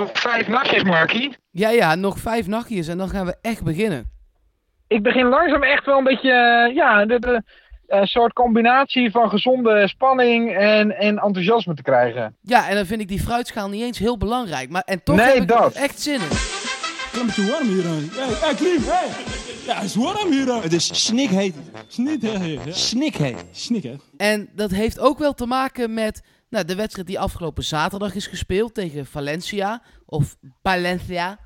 nog vijf nachtjes, Markie. Ja, ja, nog vijf nachtjes en dan gaan we echt beginnen. Ik begin langzaam echt wel een beetje, eh, ja, de, de, een soort combinatie van gezonde spanning en, en enthousiasme te krijgen. Ja, en dan vind ik die fruitschaal niet eens heel belangrijk. Maar, en toch Nee, heb ik dat. er echt zin in. Het is beetje warm hier. hè. Hey, hey Klim, hey. Ja, het is warm hier. hè. Het is snikheet. Snikheet. Snik, hè. En dat heeft ook wel te maken met nou, de wedstrijd die afgelopen zaterdag is gespeeld tegen Valencia. Of Valencia,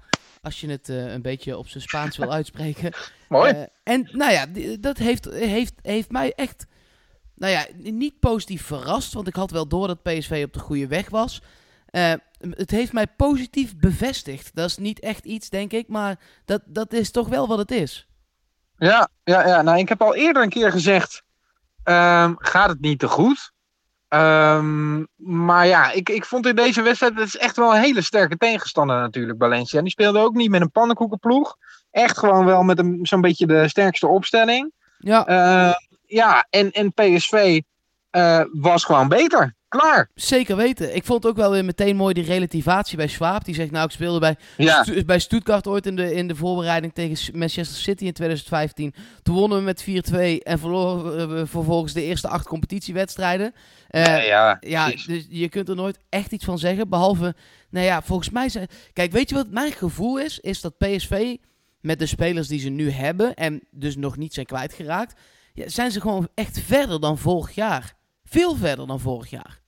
als je het eh, een beetje op zijn Spaans wil uitspreken. Mooi. Eh, en nou ja, dat heeft, heeft, heeft mij echt, nou ja, niet positief verrast. Want ik had wel door dat PSV op de goede weg was. Eh, het heeft mij positief bevestigd. Dat is niet echt iets, denk ik. Maar dat, dat is toch wel wat het is. Ja, ja, ja. Nou, ik heb al eerder een keer gezegd, ehm, gaat het niet te goed? Ehm, maar ja, ik, ik vond in deze wedstrijd, het is echt wel een hele sterke tegenstander natuurlijk, Valencia. Die speelde ook niet met een pannenkoekenploeg. Echt gewoon wel met een, zo'n beetje de sterkste opstelling. Ja, Eh, ja, en, en PSV eh, was gewoon beter. Klaar. zeker weten. Ik vond ook wel weer meteen mooi die relativatie bij Schwab. Die zegt, nou, ik speelde bij Ja, Stu- bij Stuttgart ooit in de, in de voorbereiding tegen Manchester City in 2015. Toen wonnen we met 4-2 en verloren we vervolgens de eerste acht competitiewedstrijden. Eh, ja, ja, dus je kunt er nooit echt iets van zeggen. Behalve, nou ja, volgens mij zijn. Kijk, weet je wat mijn gevoel is? Is dat PSV met de spelers die ze nu hebben en dus nog niet zijn kwijtgeraakt, ja, zijn ze gewoon echt verder dan vorig jaar. Veel verder dan vorig jaar.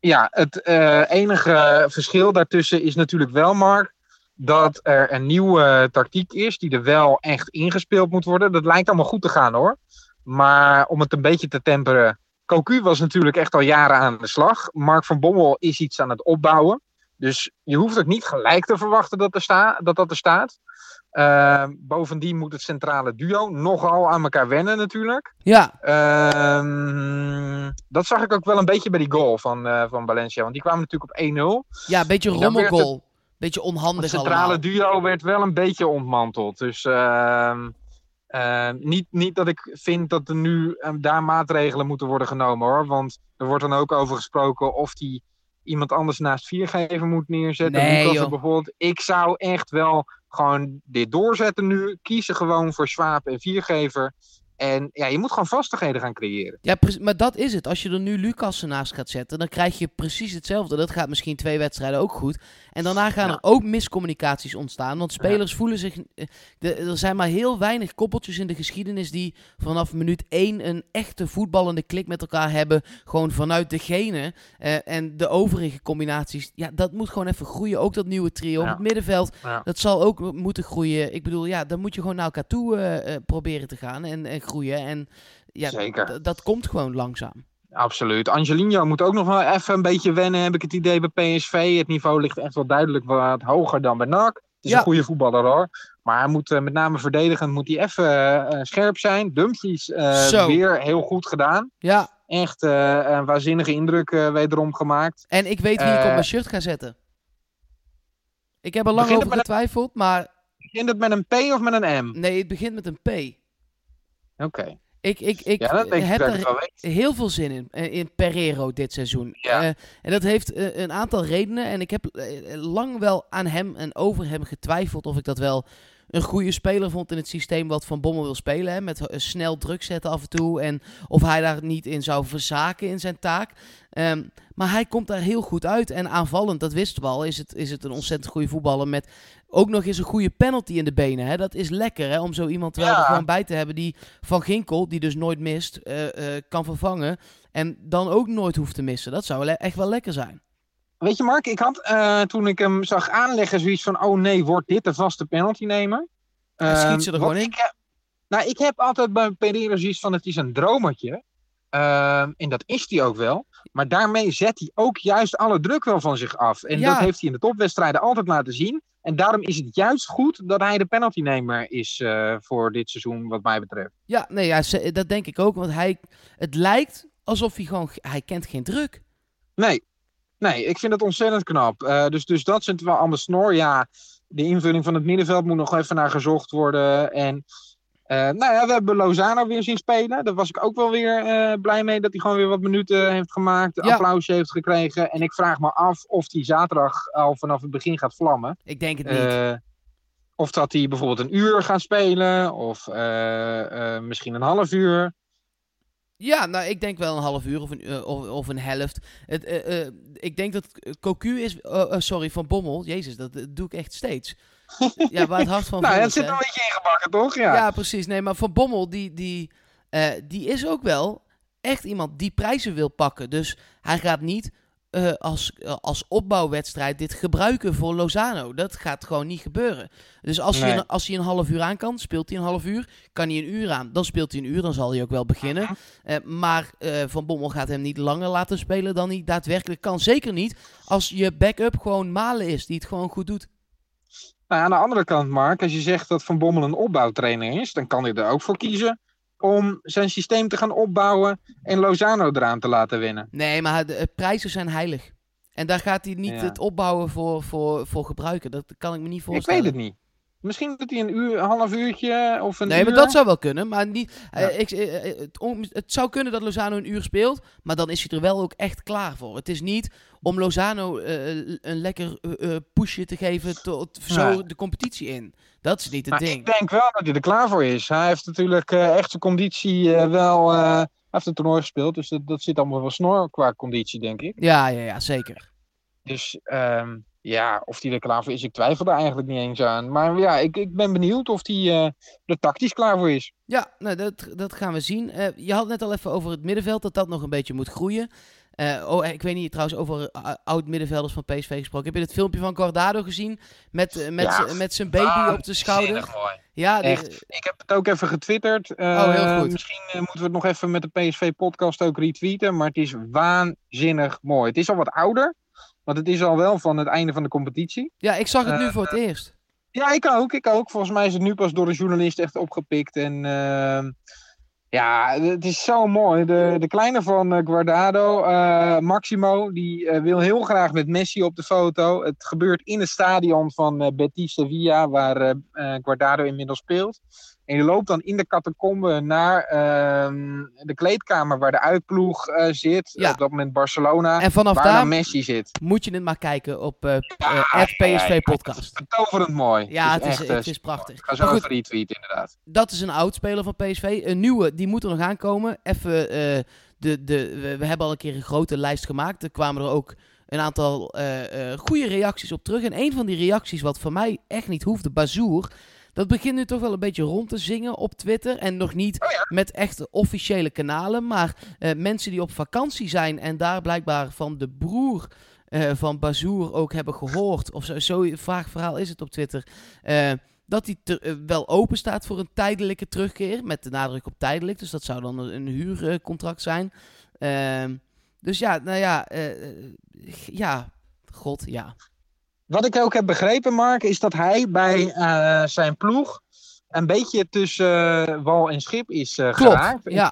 Ja, het eh, enige verschil daartussen is natuurlijk wel, Mark, dat er een nieuwe tactiek is die er wel echt ingespeeld moet worden. Dat lijkt allemaal goed te gaan hoor. Maar om het een beetje te temperen. Cocu was natuurlijk echt al jaren aan de slag. Mark van Bommel is iets aan het opbouwen. Dus je hoeft ook niet gelijk te verwachten dat, er sta, dat dat er staat. Eh, bovendien moet het centrale duo nogal aan elkaar wennen natuurlijk. Ja, Ehm, dat zag ik ook wel een beetje bij die goal van, eh, van Valencia. Want die kwamen natuurlijk op 1-0. ja een beetje rommelgoal. Beetje Het onhandig centrale allemaal. duo werd wel een beetje ontmanteld. Dus ehm, ehm, niet, niet dat ik vind dat er nu daar maatregelen moeten worden genomen hoor. Want er wordt dan ook over gesproken of die iemand anders naast viergever moet neerzetten. Nee, bijvoorbeeld. Ik zou echt wel gewoon dit doorzetten nu. Kiezen gewoon voor Swaap en viergever. En ja, je moet gewoon vastigheden gaan creëren. Ja, maar dat is het. Als je er nu Lucas naast gaat zetten, dan krijg je precies hetzelfde. Dat gaat misschien twee wedstrijden ook goed. En daarna gaan Ja. er ook miscommunicaties ontstaan. Want spelers voelen zich. eh, er zijn maar heel weinig koppeltjes in de geschiedenis die vanaf minuut één een echte voetballende klik met elkaar hebben. Gewoon vanuit degene. Eh, en de overige combinaties. Ja, dat moet gewoon even groeien. Ook dat nieuwe trio op het middenveld. Dat zal ook moeten groeien. Ik bedoel, ja, dan moet je gewoon naar elkaar toe eh, eh, proberen te gaan en, en groeien. En ja, Zeker. dat komt gewoon langzaam. Absoluut. Angelino moet ook nog wel even een beetje wennen, heb ik het idee bij PSV. Het niveau ligt echt wel duidelijk wat hoger dan bij NAC. Het is Ja. een goede voetballer hoor. Maar hij moet eh, met name verdedigend moet hij even eh, scherp zijn. Dumfries eh, Zo. weer heel goed gedaan. Ja, Echt eh, een waanzinnige indruk eh, wederom gemaakt. en ik weet wie ik op Eh, mijn shirt ga zetten. Ik heb er lang over getwijfeld, maar Begint het met een P of met een M? nee, het begint met een P. Oké. Ik, ik, ik Ja, heb er wel heel veel zin in, eh, in Pereiro dit seizoen. Ja. Eh, en dat heeft eh, een aantal redenen. En ik heb lang wel aan hem en over hem getwijfeld of ik dat wel een goede speler vond in het systeem wat Van Bommel wil spelen. Hè, met snel druk zetten af en toe. En of hij daar niet in zou verzaken in zijn taak. Ehm, maar hij komt daar heel goed uit. En aanvallend, dat wisten we al, is het, is het een ontzettend goede voetballer. Met ook nog eens een goede penalty in de benen. Hè. Dat is lekker hè, om zo iemand wel Ja. er gewoon bij te hebben die Van Ginkel, die dus nooit mist, eh, eh, kan vervangen. En dan ook nooit hoeft te missen. Dat zou echt wel lekker zijn. Weet je Mark, ik had eh, toen ik hem zag aanleggen zoiets van... Oh nee, wordt dit de vaste penalty nemen? Schiet Ehm, ze er gewoon in. Ik heb, nou, ik heb altijd bij Pereira zoiets van... Het is een dromertje. Ehm, en dat is hij ook wel. Maar daarmee zet hij ook juist alle druk wel van zich af. En Ja. dat heeft hij in de topwedstrijden altijd laten zien. En daarom is het juist goed dat hij de penaltynemer is eh, voor dit seizoen, wat mij betreft. Ja, nee, ja, dat denk ik ook. Want hij, het lijkt alsof hij gewoon... Hij kent geen druk. Nee, nee ik vind het ontzettend knap. Eh, dus, dus dat zit wel aan de snor. Ja, de invulling van het middenveld moet nog even naar gezocht worden. En nou ja, we hebben Lozano weer zien spelen. Daar was ik ook wel weer eh, blij mee dat hij gewoon weer wat minuten heeft gemaakt. Ja. Applausje heeft gekregen. En ik vraag me af of hij zaterdag al vanaf het begin gaat vlammen. Ik denk het niet. Eh, of dat hij bijvoorbeeld een uur gaat spelen. Of eh, eh, misschien een half uur. Ja, nou, ik denk wel een half uur of een, eh, of, of een helft. Het, eh, eh, ik denk dat eh, Cocu is... sorry, Van Bommel. Jezus, dat, dat doe ik echt steeds. ja, waar het hart van nou, dat zit er een beetje ingebakken, toch? Ja. Ja. precies. Nee, maar Van Bommel, die, die, eh, die is ook wel echt iemand die prijzen wil pakken. Dus hij gaat niet eh, als, eh, als opbouwwedstrijd dit gebruiken voor Lozano. Dat gaat gewoon niet gebeuren. Dus als, hij, Nee. als hij een half uur aan kan, speelt hij een half uur. Kan hij een uur aan, dan speelt hij een uur. Dan zal hij ook wel beginnen. Mhm. Maar Van Bommel gaat hem niet langer laten spelen dan hij daadwerkelijk kan. Zeker niet als je backup gewoon Malen is, die het gewoon goed doet. Nou, aan de andere kant, Mark, als je zegt dat Van Bommel een opbouwtrainer is, dan kan hij er ook voor kiezen om zijn systeem te gaan opbouwen en Lozano eraan te laten winnen. Nee, maar de, eh, prijzen zijn heilig. En daar gaat hij niet Ja. het opbouwen voor, voor, voor gebruiken. Dat kan ik me niet Ik voorstellen. weet het niet. Misschien dat hij een uur, een half uurtje of een Nee, uur... maar dat zou wel kunnen. Maar niet, eh, ik, eh, eh, het, on- het zou kunnen dat Lozano een uur speelt. Maar dan is hij er wel ook echt klaar voor. Het is niet om Lozano eh, een lekker pushje te geven tot zo de competitie in. Dat is niet het Maar ding. ik denk wel dat hij er klaar voor is. Hij heeft natuurlijk echt zijn conditie wel... hij heeft een toernooi gespeeld, dus dat, dat zit allemaal wel snor qua conditie, denk ik. Ja, ja, ja, zeker. Dus ehm, ja, of hij er klaar voor is, ik twijfel er eigenlijk niet eens aan. Maar ja, ik, ik ben benieuwd of hij eh, er tactisch klaar voor is. Ja, nou, dat, dat gaan we zien. Eh, je had net al even over het middenveld, dat dat nog een beetje moet groeien. Eh, oh, ik weet niet trouwens over oud-middenvelders van PSV gesproken. Heb je het filmpje van Guardado gezien? Met, met, Ja, met zijn baby op de schouder? Mooi. Ja, die- Echt. Ik heb het ook even getwitterd. Oh, heel goed. Misschien moeten we het nog even met de PSV-podcast ook retweeten. Maar het is waanzinnig mooi. Het is al wat ouder. Want het is al wel van het einde van de competitie. ja, ik zag het nu Eh, voor het eerst. Ja, ik ook. Ik ook. Volgens mij is het nu pas door een journalist echt opgepikt. En ehm, ja, het is zo mooi. De, de kleine van eh, Guardado, eh, Maximo, die eh, wil heel graag met Messi op de foto. Het gebeurt in het stadion van eh, Betis Sevilla, waar eh, eh, Guardado inmiddels speelt. En je loopt dan in de catacombe naar ehm, de kleedkamer waar de uitploeg eh, zit. Ja. Op dat moment Barcelona. En vanaf waar daar Messi zit. moet je het maar kijken op eh Ja, eh, ja, ja, PSV Podcast. Betoverend mooi. Ja, het is, echt, eh, het is prachtig. Ik ga zo goed, even retweeten, inderdaad. dat is een oud speler van PSV. Een nieuwe, die moet er nog aankomen. Even, eh, de, de, we, we hebben al een keer een grote lijst gemaakt. Er kwamen er ook een aantal eh, eh, goede reacties op terug. En een van die reacties, wat voor mij echt niet hoefde, Bazoer. Dat begint nu toch wel een beetje rond te zingen op Twitter. En nog niet Oh met echte officiële kanalen. Maar eh, mensen die op vakantie zijn en daar blijkbaar van de broer eh, van Bazoer ook hebben gehoord. Of zo, zo vaag verhaal is het op Twitter. eh, dat hij te- wel open staat voor een tijdelijke terugkeer. Met de nadruk op tijdelijk. Dus dat zou dan een, huurcontract zijn. Ehm, dus ja, nou ja. ja, god, ja. Wat ik ook heb begrepen, Mark, is dat hij bij eh, zijn ploeg een beetje tussen eh, wal en schip is eh, Klopt, geraakt. Ja.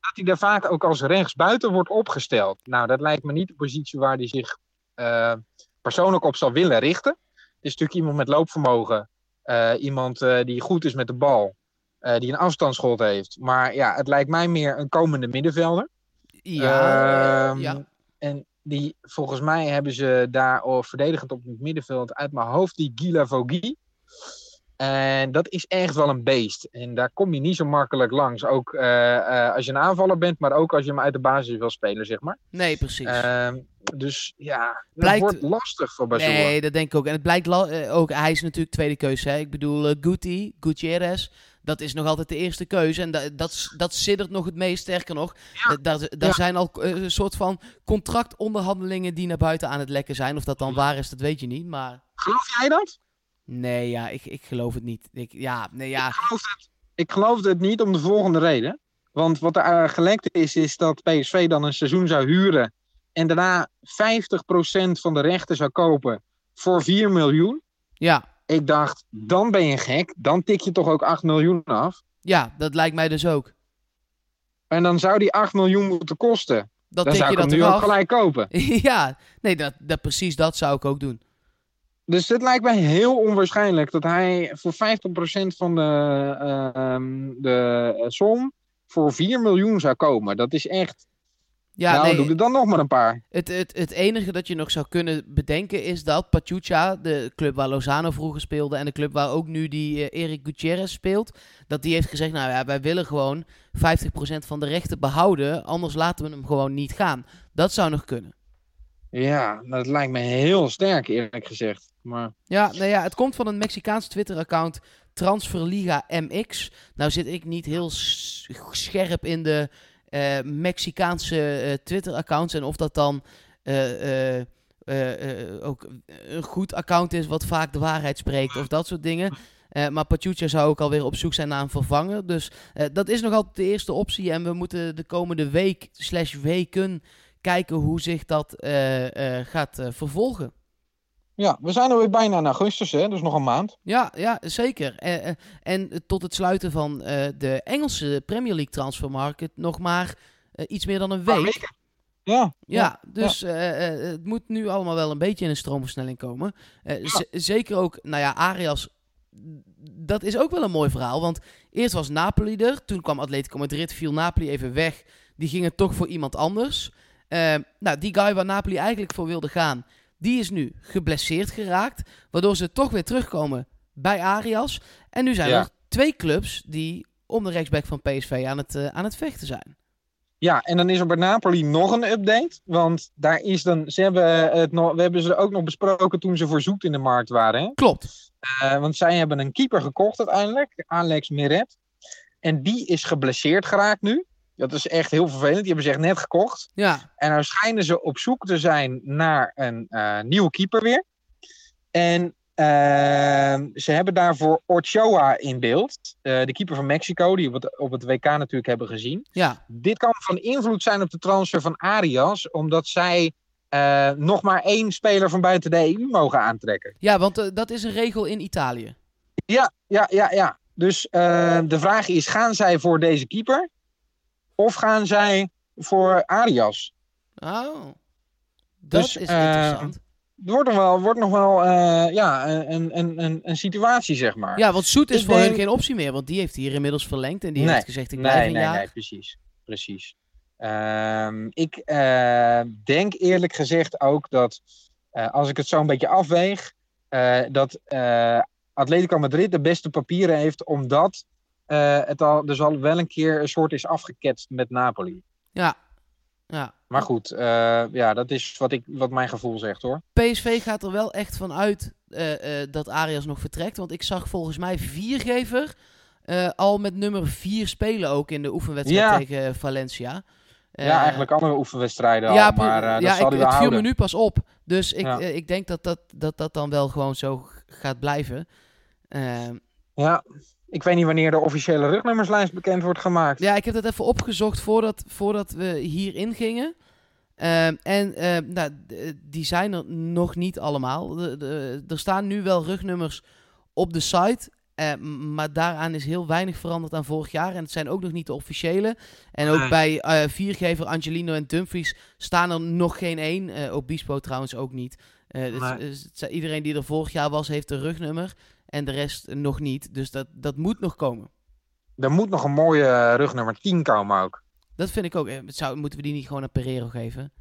Dat hij daar vaak ook als rechtsbuiten wordt opgesteld. Nou, dat lijkt me niet de positie waar hij zich persoonlijk op zal willen richten. Het is natuurlijk iemand met loopvermogen. iemand die goed is met de bal. die een afstandsschot heeft. Maar ja, het lijkt mij meer een komende middenvelder. Ja, Ehm, ja. En die, volgens mij hebben ze daar oh, verdedigend op het middenveld uit mijn hoofd die Gila Vogi. En dat is echt wel een beest. En daar kom je niet zo makkelijk langs. Ook eh, eh, als je een aanvaller bent, maar ook als je hem uit de basis wil spelen, zeg maar. Nee, precies. Ehm, dus ja, het Blijkt- wordt lastig voor Bazoer. Nee, dat denk ik ook. En het blijkt eh, ook, hij is natuurlijk tweede keuze. Hè? Ik bedoel, Guti, Gutierrez, dat is nog altijd de eerste keuze. En da- dat, dat siddert nog het meest. Sterker nog, Ja. eh, daar, daar Ja. zijn al eh, een soort van contractonderhandelingen die naar buiten aan het lekken zijn. Of dat dan waar is, dat weet je niet. Maar Geloof jij dat? nee, ja, ik, ik geloof het niet. Ik, ja, nee, ja. Ik geloofde het niet om de volgende reden. Want wat er eh, gelekt is, is dat PSV dan een seizoen zou huren. En daarna 50% van de rechten zou kopen voor 4 miljoen. Ja, Ik dacht, dan ben je gek. Dan tik je toch ook 8 miljoen af. ja, dat lijkt mij dus ook. En dan zou die 8 miljoen moeten kosten. Dat dan zou je ik dat hem nu ook gelijk kopen. ja, nee, dat, dat, precies dat zou ik ook doen. Dus het lijkt mij heel onwaarschijnlijk dat hij voor 50% van de, eh, ehm, de eh, som voor 4 miljoen zou komen. Dat is echt. Ja, nou, nee, doe er dan nog maar een paar. Het, het, het enige dat je nog zou kunnen bedenken is dat Pachuca, de club waar Lozano vroeger speelde en de club waar ook nu die eh, Eric Gutierrez speelt, dat die heeft gezegd, nou ja, wij willen gewoon 50% van de rechten behouden, anders laten we hem gewoon niet gaan. Dat zou nog kunnen. Ja, dat lijkt me heel sterk, eerlijk gezegd. Maar Ja, nou ja, het komt van een Mexicaans Twitter-account Transferliga MX. Nou zit ik niet heel scherp in de eh, Mexicaanse eh, Twitter-accounts en of dat dan eh, ook een goed account is wat vaak de waarheid spreekt of dat soort dingen. Maar Pachuca zou ook alweer op zoek zijn naar een vervanger. Dus dat is nog altijd de eerste optie. En we moeten de komende week slash weken kijken hoe zich dat gaat vervolgen. Ja, we zijn alweer bijna in augustus, hè? Dus nog een maand. Ja, ja zeker. Eh, eh, en tot het sluiten van eh, de Engelse Premier League transfermarkt nog maar iets meer dan een week. weken. Ja, Ja, dus het moet nu allemaal wel een beetje in een stroomversnelling komen. Zeker ook, nou ja, Arias, dat is ook wel een mooi verhaal. Want eerst was Napoli er, toen kwam Atletico Madrid, viel Napoli even weg. Die gingen toch voor iemand anders. Nou, die guy waar Napoli eigenlijk voor wilde gaan, die is nu geblesseerd geraakt. Waardoor ze toch weer terugkomen bij Arias. En nu zijn Ja. er twee clubs die om de rechtsback van PSV aan het, eh, aan het vechten zijn. Ja, en dan is er bij Napoli nog een update. Want daar is dan. Ze hebben het nog, we hebben ze ook nog besproken toen ze voor zoet in de markt waren. Hè? Klopt. Eh, want zij hebben een keeper gekocht uiteindelijk, Alex Meret. En die is geblesseerd geraakt nu. Dat is echt heel vervelend. Die hebben ze echt net gekocht. Ja, En nou schijnen ze op zoek te zijn naar een eh, nieuwe keeper weer. En ehm, ze hebben daarvoor Ochoa in beeld. Eh, de keeper van Mexico, die we op het, op het WK natuurlijk hebben gezien. ja. Dit kan van invloed zijn op de transfer van Arias, omdat zij eh, nog maar één speler van buiten de EU mogen aantrekken. Ja, want dat is een regel in Italië. Ja, ja, ja, ja. Dus de vraag is: gaan zij voor deze keeper? Of gaan zij voor Arias? Oh. Dat Dus, is eh, interessant. Het wordt nog wel, wordt nog wel eh, ja, een, een, een, een situatie, zeg maar. Ja, want Soet is ik voor hun denk- geen optie meer. Want die heeft hier inmiddels verlengd. En die Nee, heeft gezegd, ik blijf nee, een nee, jaar. nee, precies. precies. Ehm, ik eh, denk eerlijk gezegd ook dat, als ik het zo een beetje afweeg, dat Atletico Madrid de beste papieren heeft, omdat eh, het al dus al wel een keer een soort is afgeketst met Napoli. Ja. ja. Maar goed, eh, ja, dat is wat, ik, wat mijn gevoel zegt hoor. PSV gaat er wel echt van uit eh, dat Arias nog vertrekt. Want ik zag volgens mij Viergever al met nummer 4 spelen ook in de oefenwedstrijd Ja. tegen Valencia. Ja, eigenlijk andere oefenwedstrijden ja, al, maar eh, dat ja, zal ik, het viel me nu pas op. Dus ik, Ja. ik denk dat dat, dat dat dan wel gewoon zo gaat blijven. Ehm, Ja, ik weet niet wanneer de officiële rugnummerslijst bekend wordt gemaakt. Ja, ik heb dat even opgezocht voordat, voordat we hierin gingen. Ehm, en ehm, nou, d- die zijn er nog niet allemaal. De- de- er staan nu wel rugnummers op de site. eh, maar daaraan is heel weinig veranderd aan vorig jaar. En het zijn ook nog niet de officiële. En ook Nee. bij eh, viergever Angelino en Dumfries staan er nog geen één. Eh Obispo trouwens ook niet. Eh, dus- dus iedereen die er vorig jaar was, heeft een rugnummer. En de rest nog niet. Dus dat, dat moet nog komen. Er moet nog een mooie eh, rugnummer 10 komen ook. Dat vind ik ook. Eh, Zou, moeten we die niet gewoon aan Pereiro geven?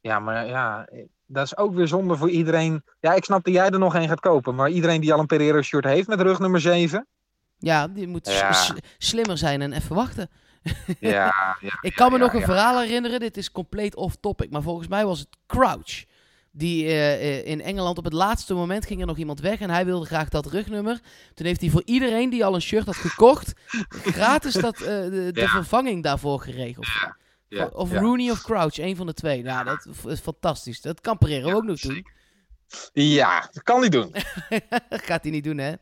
Ja, maar ja, eh, dat is ook weer zonde voor iedereen. Ja, ik snap dat jij er nog een gaat kopen. Maar iedereen die al een Pereiro shirt heeft met rugnummer 7. Ja, die moet Ja. slimmer zijn en even wachten. Ja, ja. Ik kan me nog een verhaal herinneren. Dit is compleet off-topic. Maar volgens mij was het Crouch. Die eh, eh, in Engeland op het laatste moment ging er nog iemand weg. En hij wilde graag dat rugnummer. Toen heeft hij voor iedereen die al een shirt had gekocht. gratis dat, eh, de, de Ja. vervanging daarvoor geregeld. Ja, of ja. Rooney of Crouch, een van de twee. Nou, dat is fantastisch. Dat kan Pereiro Ja, ook nog doen. Ja, dat kan hij doen. Gaat hij niet doen, hè?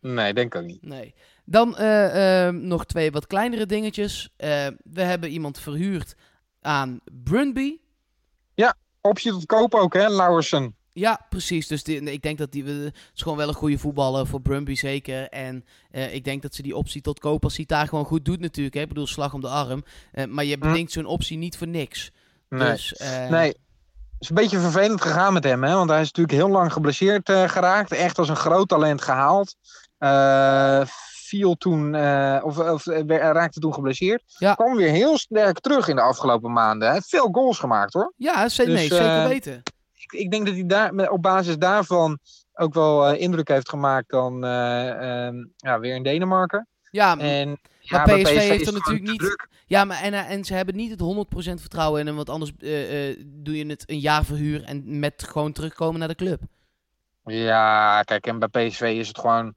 Nee, denk ik ook niet. Nee. Dan nog twee wat kleinere dingetjes. We hebben iemand verhuurd aan Brunby. Optie tot koop ook, hè, Lauwersen. Ja, precies. Dus die, ik denk dat die het is gewoon wel een goede voetballer voor Brumby zeker. En eh, ik denk dat ze die optie tot koop, als hij het daar gewoon goed doet natuurlijk. Hè. Ik bedoel, slag om de arm. Eh, maar je bedingt zo'n optie niet voor niks. Nee. Dus, eh, nee. is een beetje vervelend gegaan met hem, hè? want hij is natuurlijk heel lang geblesseerd eh, geraakt. Echt als een groot talent gehaald. Viel toen, eh, of, of eh, raakte toen geblesseerd. Ja. Kwam weer heel sterk terug in de afgelopen maanden. Hij heeft veel goals gemaakt hoor. Ja, Dus, nee, zeker eh, weten. Ik, ik denk dat hij daar, op basis daarvan ook wel indruk heeft gemaakt dan eh, ehm, ja, weer in Denemarken. Ja, En, maar PSV heeft er natuurlijk niet- druk. ja maar en, en ze hebben niet het 100% vertrouwen in hem, want anders doe je het een jaar verhuur en met gewoon terugkomen naar de club. Ja, kijk, en bij PSV is het gewoon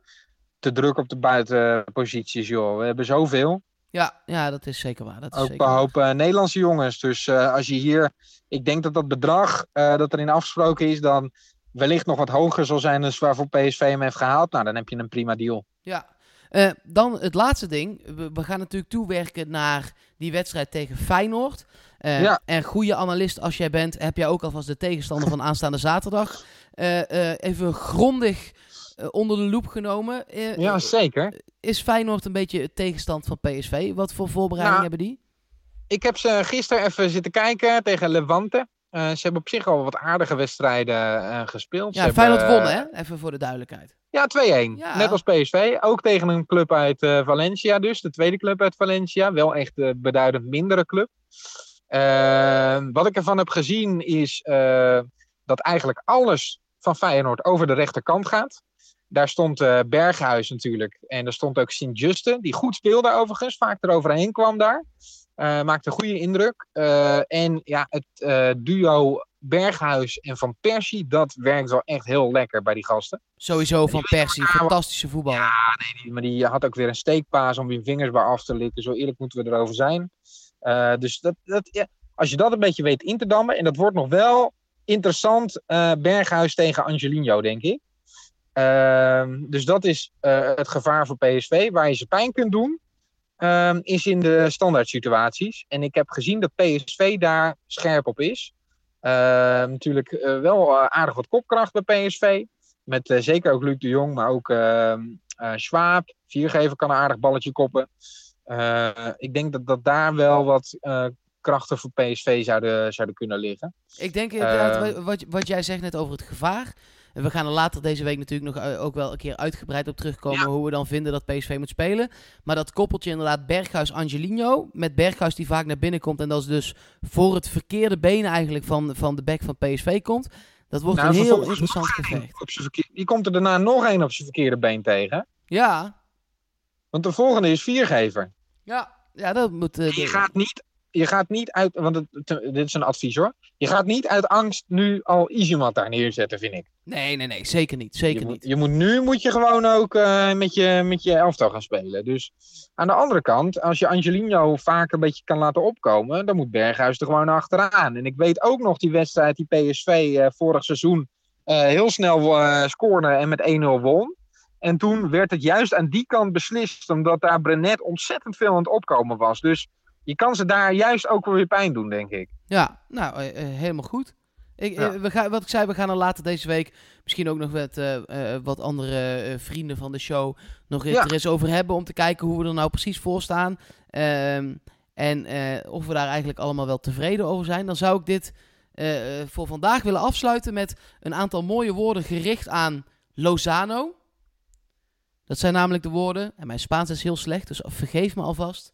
te druk op de buitenposities, joh. We hebben zoveel. Ja, ja dat is zeker waar. Dat is Ook zeker een hoop eh, Nederlandse jongens. Dus eh, als je hier, ik denk dat dat bedrag eh, dat erin afgesproken is, dan wellicht nog wat hoger zal zijn dan waarvoor PSV hem heeft gehaald. Nou, dan heb je een prima deal. Ja. Dan het laatste ding. We, we gaan natuurlijk toewerken naar die wedstrijd tegen Feyenoord. Ja. En goede analist als jij bent, heb jij ook alvast de tegenstander van aanstaande zaterdag even grondig onder de loep genomen. Eh, Ja, zeker. Is Feyenoord een beetje het tegenstand van PSV? Wat voor voorbereiding Nou, hebben die? Ik heb ze gisteren even zitten kijken tegen Levante. Eh, ze hebben op zich al wat aardige wedstrijden eh, gespeeld. Ja, Ze Feyenoord hebben, wonnen, hè? Even voor de duidelijkheid. Ja, 2-1. Ja. Net als PSV. Ook tegen een club uit eh, Valencia dus. De tweede club uit Valencia. Wel echt een beduidend mindere club. Eh, wat ik ervan heb gezien is eh, dat eigenlijk alles van Feyenoord over de rechterkant gaat. Daar stond eh, Berghuis natuurlijk. En er stond ook Sint-Juste. Die goed speelde overigens. Vaak eroverheen kwam daar. Eh, maakte een goede indruk. Eh, en ja, het duo Berghuis en Van Persie. Dat werkt wel echt heel lekker bij die gasten. Sowieso van Persie, fantastische voetballer. Ja, nee, die- maar die had ook weer een steekpaas om je vingers bij af te likken. Zo eerlijk moeten we erover zijn. Dus dat, dat, ja, als je dat een beetje weet in te dammen. En dat wordt nog wel interessant. Berghuis tegen Angelino, denk ik. Ehm, dus dat is eh, het gevaar voor PSV. Waar je ze pijn kunt doen, ehm, is in de standaard situaties. En ik heb gezien dat PSV daar scherp op is. Ehm, natuurlijk eh, wel eh, aardig wat kopkracht bij PSV. Met zeker ook Luc de Jong, maar ook Schwab. Viergever kan een aardig balletje koppen. Ik denk dat, dat daar wel wat krachten voor PSV zouden, zouden kunnen liggen. Ik denk inderdaad, wa- wat, wat jij zegt net over het gevaar. En we gaan er later deze week natuurlijk nog eh, ook wel een keer uitgebreid op terugkomen. Ja. Hoe we dan vinden dat PSV moet spelen. Maar dat koppeltje inderdaad Berghuis-Angelino. Met Berghuis die vaak naar binnen komt. En dat is dus voor het verkeerde been eigenlijk van, van de back van PSV komt. Dat wordt Nou, een heel interessant gevecht. Die komt er daarna nog één op zijn verkeerde been tegen. Ja, Want de volgende is viergever. ja, ja dat moet... eh, Je de- gaat niet, je gaat niet uit, want het, dit is een advies hoor. Je gaat niet uit angst nu al Izumat daar neerzetten, vind ik. Nee, nee, nee, zeker niet. Zeker je, moet, niet. je moet nu moet je gewoon ook eh, met, je, met je elftal gaan spelen. Dus aan de andere kant, als je Angelino vaak een beetje kan laten opkomen, dan moet Berghuis er gewoon achteraan. En ik weet ook nog die wedstrijd die PSV eh, vorig seizoen eh, heel snel scoorde en met 1-0 won. En toen werd het juist aan die kant beslist, omdat daar Brenet ontzettend veel aan het opkomen was. Dus je kan ze daar juist ook wel weer pijn doen, denk ik. Ja, nou, eh, eh, helemaal goed. Ik, Ja. eh, we gaan, wat ik zei, we gaan er later deze week misschien ook nog met wat andere vrienden van de show nog Ja. er eens over hebben. Om te kijken hoe we er nou precies voor staan. Ehm, en of we daar eigenlijk allemaal wel tevreden over zijn. Dan zou ik dit voor vandaag willen afsluiten met een aantal mooie woorden gericht aan Lozano. Dat zijn namelijk de woorden, en mijn Spaans is heel slecht, dus vergeef me alvast.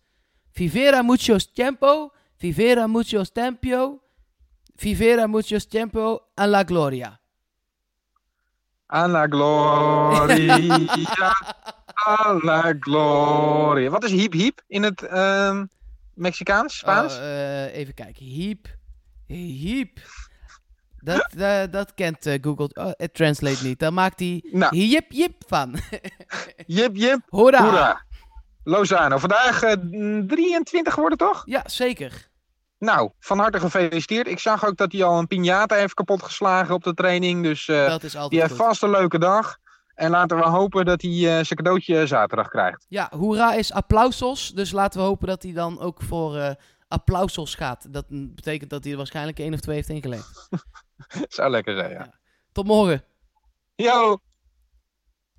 Vivera muchos tiempo, vivera muchos tempio, vivera muchos tiempo a la gloria. A la gloria, a la gloria. Wat is hiep hiep in het ehm, Mexicaans, Spaans? Oh, eh, even kijken. Hiep. Hiep. Dat, dat, dat kent eh, Google oh, Translate niet. Daar maakt hij Nou. hiep van. Jip, jip, Hoera. hoera. Lozano, vandaag eh, 23 worden toch? Ja, zeker. Nou, van harte gefeliciteerd. Ik zag ook dat hij al een piñata heeft kapotgeslagen op de training. Dus eh, dat is die heeft vast een leuke dag. En laten we hopen dat hij eh, zijn cadeautje zaterdag krijgt. Ja, hoera is applausos. Dus laten we hopen dat hij dan ook voor eh applausos gaat. Dat betekent dat hij er waarschijnlijk één of twee heeft ingelegd. Zou lekker zijn, ja. Tot morgen. Yo!